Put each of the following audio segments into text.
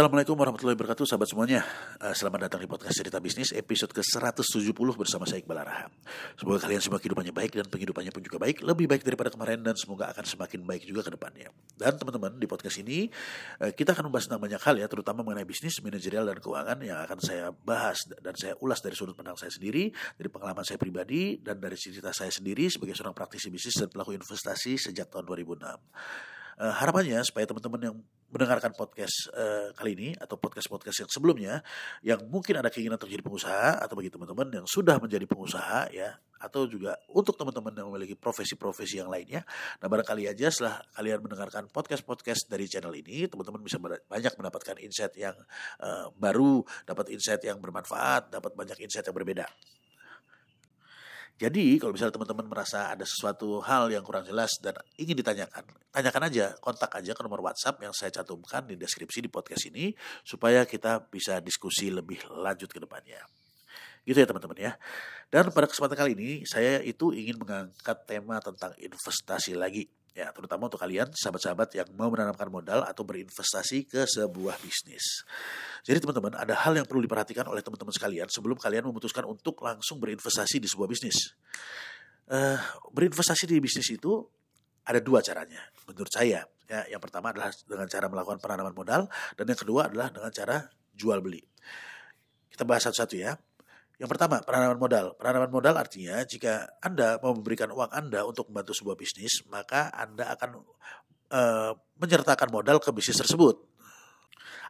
Assalamualaikum warahmatullahi wabarakatuh sahabat semuanya. Uh, Selamat datang di podcast cerita bisnis episode ke-170 bersama saya Iqbal Araham Semoga kalian semua kehidupannya baik dan penghidupannya pun juga baik Lebih baik daripada kemarin dan semoga akan semakin baik juga ke depannya. Dan teman-teman di podcast ini uh, kita akan membahas tentang banyak hal ya Terutama mengenai bisnis, manajerial dan keuangan yang akan saya bahas Dan saya ulas dari sudut pandang saya sendiri Dari pengalaman saya pribadi dan dari cerita saya sendiri Sebagai seorang praktisi bisnis dan pelaku investasi sejak tahun 2006 uh, harapannya supaya teman-teman yang mendengarkan podcast uh, kali ini atau podcast-podcast yang sebelumnya yang mungkin ada keinginan untuk jadi pengusaha atau bagi teman-teman yang sudah menjadi pengusaha ya atau juga untuk teman-teman yang memiliki profesi-profesi yang lainnya. Nah barangkali aja setelah kalian mendengarkan podcast-podcast dari channel ini, teman-teman bisa banyak mendapatkan insight yang uh, baru, dapat insight yang bermanfaat, dapat banyak insight yang berbeda. Jadi kalau misalnya teman-teman merasa ada sesuatu hal yang kurang jelas dan ingin ditanyakan, tanyakan aja, kontak aja ke nomor WhatsApp yang saya cantumkan di deskripsi di podcast ini supaya kita bisa diskusi lebih lanjut ke depannya. Gitu ya teman-teman ya. Dan pada kesempatan kali ini saya itu ingin mengangkat tema tentang investasi lagi ya terutama untuk kalian sahabat-sahabat yang mau menanamkan modal atau berinvestasi ke sebuah bisnis. Jadi teman-teman ada hal yang perlu diperhatikan oleh teman-teman sekalian sebelum kalian memutuskan untuk langsung berinvestasi di sebuah bisnis. Uh, berinvestasi di bisnis itu ada dua caranya menurut saya. Ya, yang pertama adalah dengan cara melakukan penanaman modal dan yang kedua adalah dengan cara jual beli. Kita bahas satu-satu ya. Yang pertama, penanaman modal. Penanaman modal artinya jika Anda mau memberikan uang Anda untuk membantu sebuah bisnis, maka Anda akan uh, menyertakan modal ke bisnis tersebut.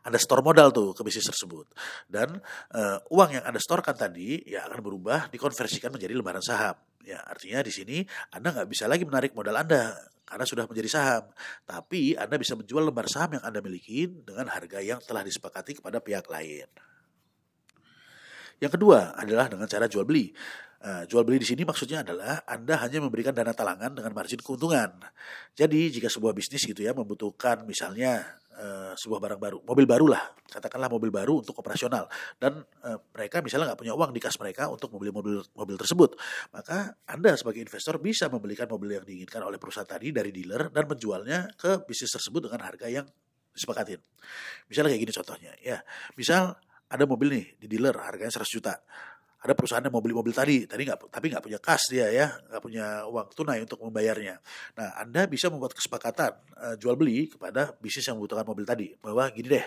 Anda store modal tuh ke bisnis tersebut. Dan uh, uang yang Anda storekan tadi ya akan berubah dikonversikan menjadi lembaran saham. Ya, artinya di sini Anda nggak bisa lagi menarik modal Anda karena sudah menjadi saham. Tapi Anda bisa menjual lembar saham yang Anda miliki dengan harga yang telah disepakati kepada pihak lain. Yang kedua adalah dengan cara jual beli. Uh, jual beli di sini maksudnya adalah Anda hanya memberikan dana talangan dengan margin keuntungan. Jadi jika sebuah bisnis gitu ya membutuhkan misalnya uh, sebuah barang baru, mobil baru lah, katakanlah mobil baru untuk operasional, dan uh, mereka misalnya nggak punya uang di kas mereka untuk membeli mobil mobil tersebut, maka Anda sebagai investor bisa membelikan mobil yang diinginkan oleh perusahaan tadi dari dealer dan menjualnya ke bisnis tersebut dengan harga yang disepakatin. Misalnya kayak gini contohnya, ya, misal ada mobil nih di dealer harganya 100 juta ada perusahaan yang mau beli mobil tadi tadi nggak tapi nggak punya kas dia ya nggak punya uang tunai untuk membayarnya nah anda bisa membuat kesepakatan uh, jual beli kepada bisnis yang membutuhkan mobil tadi bahwa gini deh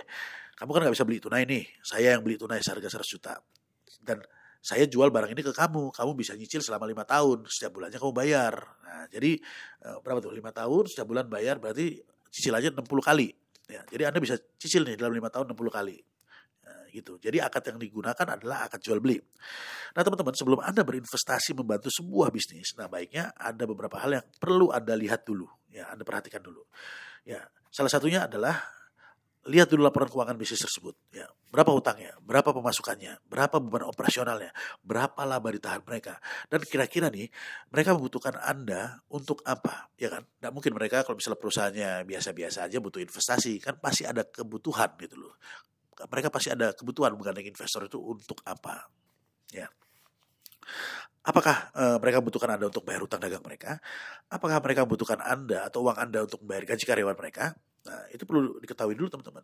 kamu kan nggak bisa beli tunai nih saya yang beli tunai seharga 100 juta dan saya jual barang ini ke kamu, kamu bisa nyicil selama lima tahun, setiap bulannya kamu bayar. Nah, jadi uh, berapa tuh? Lima tahun, setiap bulan bayar berarti cicilannya 60 kali. Ya, jadi Anda bisa cicil nih dalam lima tahun 60 kali gitu. Jadi akad yang digunakan adalah akad jual beli. Nah teman-teman sebelum Anda berinvestasi membantu sebuah bisnis, nah baiknya ada beberapa hal yang perlu Anda lihat dulu, ya Anda perhatikan dulu. Ya salah satunya adalah lihat dulu laporan keuangan bisnis tersebut. Ya, berapa hutangnya, berapa pemasukannya, berapa beban operasionalnya, berapa laba ditahan mereka, dan kira-kira nih mereka membutuhkan anda untuk apa, ya kan? Tidak mungkin mereka kalau misalnya perusahaannya biasa-biasa aja butuh investasi, kan pasti ada kebutuhan gitu loh mereka pasti ada kebutuhan menggandeng investor itu untuk apa ya Apakah e, mereka membutuhkan Anda untuk bayar hutang dagang mereka? Apakah mereka membutuhkan Anda atau uang Anda untuk membayar gaji karyawan mereka? Nah, itu perlu diketahui dulu teman-teman.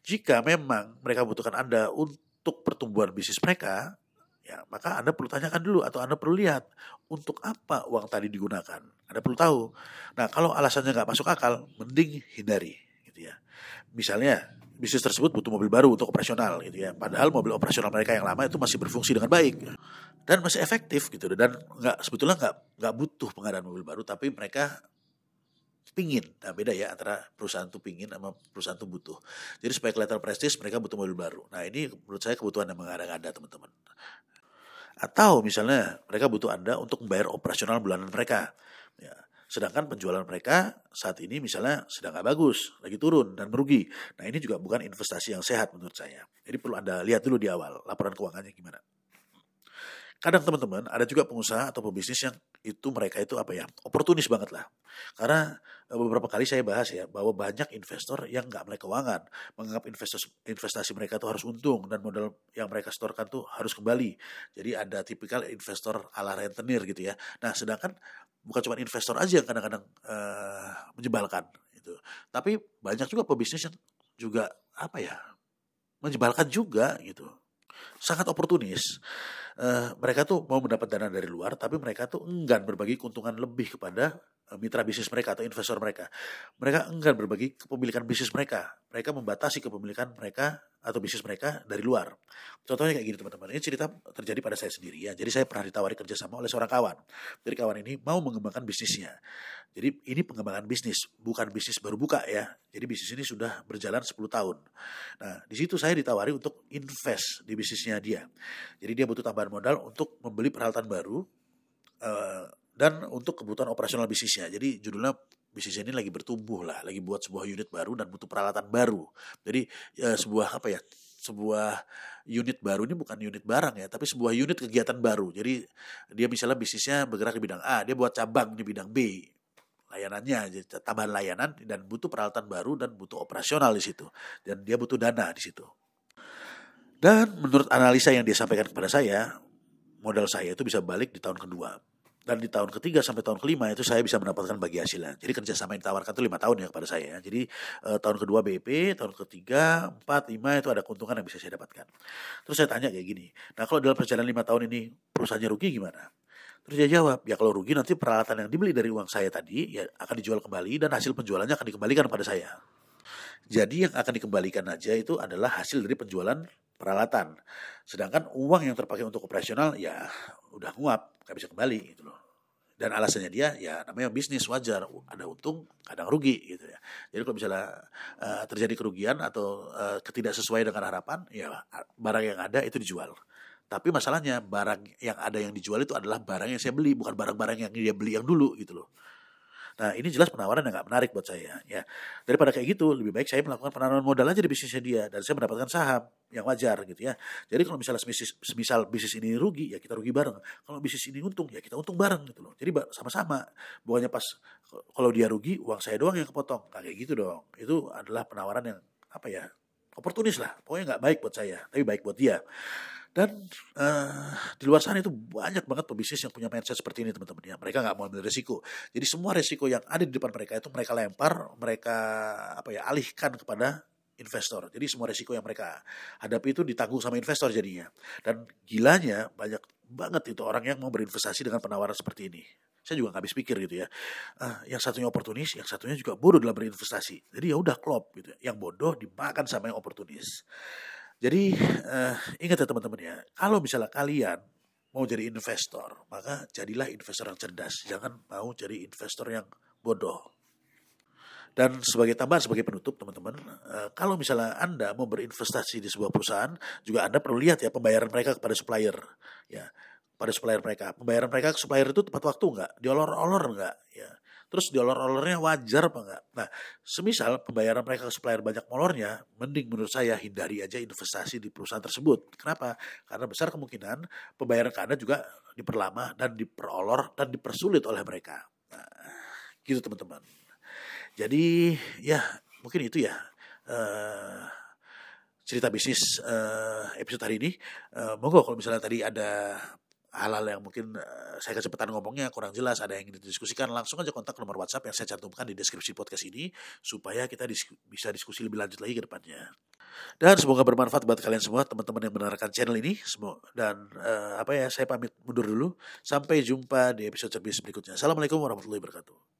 Jika memang mereka membutuhkan Anda untuk pertumbuhan bisnis mereka, ya maka Anda perlu tanyakan dulu atau Anda perlu lihat untuk apa uang tadi digunakan. Anda perlu tahu. Nah, kalau alasannya nggak masuk akal, mending hindari, gitu ya. Misalnya bisnis tersebut butuh mobil baru untuk operasional gitu ya. Padahal mobil operasional mereka yang lama itu masih berfungsi dengan baik dan masih efektif gitu. Dan nggak sebetulnya nggak nggak butuh pengadaan mobil baru tapi mereka pingin. Nah beda ya antara perusahaan itu pingin sama perusahaan itu butuh. Jadi supaya kelihatan prestis mereka butuh mobil baru. Nah ini menurut saya kebutuhan yang mengada-ngada teman-teman. Atau misalnya mereka butuh anda untuk membayar operasional bulanan mereka ya Sedangkan penjualan mereka saat ini misalnya sedang nggak bagus, lagi turun dan merugi. Nah ini juga bukan investasi yang sehat menurut saya. Jadi perlu Anda lihat dulu di awal laporan keuangannya gimana. Kadang teman-teman ada juga pengusaha atau pebisnis yang itu mereka itu apa ya oportunis banget lah. Karena e, beberapa kali saya bahas ya bahwa banyak investor yang nggak melek keuangan, menganggap investasi, investasi mereka itu harus untung dan modal yang mereka setorkan tuh harus kembali. Jadi ada tipikal investor ala rentenir gitu ya. Nah sedangkan bukan cuma investor aja yang kadang-kadang uh, menyebalkan itu. Tapi banyak juga pebisnis yang juga apa ya menjebalkan juga gitu sangat oportunis uh, mereka tuh mau mendapat dana dari luar tapi mereka tuh enggan berbagi keuntungan lebih kepada mitra bisnis mereka atau investor mereka mereka enggan berbagi kepemilikan bisnis mereka mereka membatasi kepemilikan mereka atau bisnis mereka dari luar. Contohnya kayak gini teman-teman. Ini cerita terjadi pada saya sendiri ya. Jadi saya pernah ditawari kerjasama oleh seorang kawan. Jadi kawan ini mau mengembangkan bisnisnya. Jadi ini pengembangan bisnis, bukan bisnis baru buka ya. Jadi bisnis ini sudah berjalan 10 tahun. Nah di situ saya ditawari untuk invest di bisnisnya dia. Jadi dia butuh tambahan modal untuk membeli peralatan baru uh, dan untuk kebutuhan operasional bisnisnya. Jadi judulnya bisnis ini lagi bertumbuh lah, lagi buat sebuah unit baru dan butuh peralatan baru. Jadi ya, sebuah apa ya? sebuah unit baru ini bukan unit barang ya, tapi sebuah unit kegiatan baru. Jadi dia misalnya bisnisnya bergerak di bidang A, dia buat cabang di bidang B, layanannya, tambahan layanan dan butuh peralatan baru dan butuh operasional di situ. Dan dia butuh dana di situ. Dan menurut analisa yang dia sampaikan kepada saya, modal saya itu bisa balik di tahun kedua dan di tahun ketiga sampai tahun kelima itu saya bisa mendapatkan bagi hasilnya. Jadi kerjasama yang ditawarkan itu lima tahun ya kepada saya. Jadi eh, tahun kedua BP, tahun ketiga, empat, lima itu ada keuntungan yang bisa saya dapatkan. Terus saya tanya kayak gini, nah kalau dalam perjalanan lima tahun ini perusahaannya rugi gimana? Terus dia jawab, ya kalau rugi nanti peralatan yang dibeli dari uang saya tadi ya akan dijual kembali dan hasil penjualannya akan dikembalikan kepada saya. Jadi yang akan dikembalikan aja itu adalah hasil dari penjualan peralatan. Sedangkan uang yang terpakai untuk operasional ya udah nguap, nggak bisa kembali gitu loh. Dan alasannya dia ya namanya bisnis wajar, ada untung, kadang rugi gitu ya. Jadi kalau misalnya uh, terjadi kerugian atau uh, ketidak sesuai dengan harapan, ya barang yang ada itu dijual. Tapi masalahnya barang yang ada yang dijual itu adalah barang yang saya beli, bukan barang-barang yang dia beli yang dulu gitu loh. Nah ini jelas penawaran yang nggak menarik buat saya. Ya daripada kayak gitu, lebih baik saya melakukan penawaran modal aja di bisnisnya dia dan saya mendapatkan saham yang wajar gitu ya. Jadi kalau misalnya bisnis, misal bisnis ini rugi ya kita rugi bareng. Kalau bisnis ini untung ya kita untung bareng gitu loh. Jadi sama-sama. Bukannya pas kalau dia rugi uang saya doang yang kepotong. Nah, kayak gitu dong. Itu adalah penawaran yang apa ya oportunis lah. Pokoknya nggak baik buat saya, tapi baik buat dia. Dan uh, di luar sana itu banyak banget pebisnis yang punya mindset seperti ini teman-teman ya. Mereka nggak mau ambil resiko. Jadi semua resiko yang ada di depan mereka itu mereka lempar, mereka apa ya alihkan kepada investor. Jadi semua resiko yang mereka hadapi itu ditanggung sama investor jadinya. Dan gilanya banyak banget itu orang yang mau berinvestasi dengan penawaran seperti ini. Saya juga nggak habis pikir gitu ya. Uh, yang satunya oportunis, yang satunya juga bodoh dalam berinvestasi. Jadi ya udah klop gitu. Ya. Yang bodoh dimakan sama yang oportunis. Jadi uh, ingat ya teman-teman ya, kalau misalnya kalian mau jadi investor, maka jadilah investor yang cerdas. Jangan mau jadi investor yang bodoh. Dan sebagai tambahan, sebagai penutup teman-teman, uh, kalau misalnya Anda mau berinvestasi di sebuah perusahaan, juga Anda perlu lihat ya pembayaran mereka kepada supplier. Ya, pada supplier mereka. Pembayaran mereka ke supplier itu tepat waktu nggak? Diolor-olor nggak? Ya terus diolor-olornya wajar apa enggak? Nah, semisal pembayaran mereka ke supplier banyak molornya, mending menurut saya hindari aja investasi di perusahaan tersebut. Kenapa? Karena besar kemungkinan pembayaran ke Anda juga diperlama dan diperolor dan dipersulit oleh mereka. Nah, gitu teman-teman. Jadi ya mungkin itu ya. Uh, cerita bisnis uh, episode hari ini. Uh, monggo kalau misalnya tadi ada hal-hal yang mungkin uh, saya kecepatan ngomongnya kurang jelas, ada yang didiskusikan, langsung aja kontak nomor WhatsApp yang saya cantumkan di deskripsi podcast ini supaya kita dis bisa diskusi lebih lanjut lagi ke depannya. Dan semoga bermanfaat buat kalian semua teman-teman yang mendengarkan channel ini. Semua dan uh, apa ya saya pamit mundur dulu. Sampai jumpa di episode bisnis berikutnya. Assalamualaikum warahmatullahi wabarakatuh.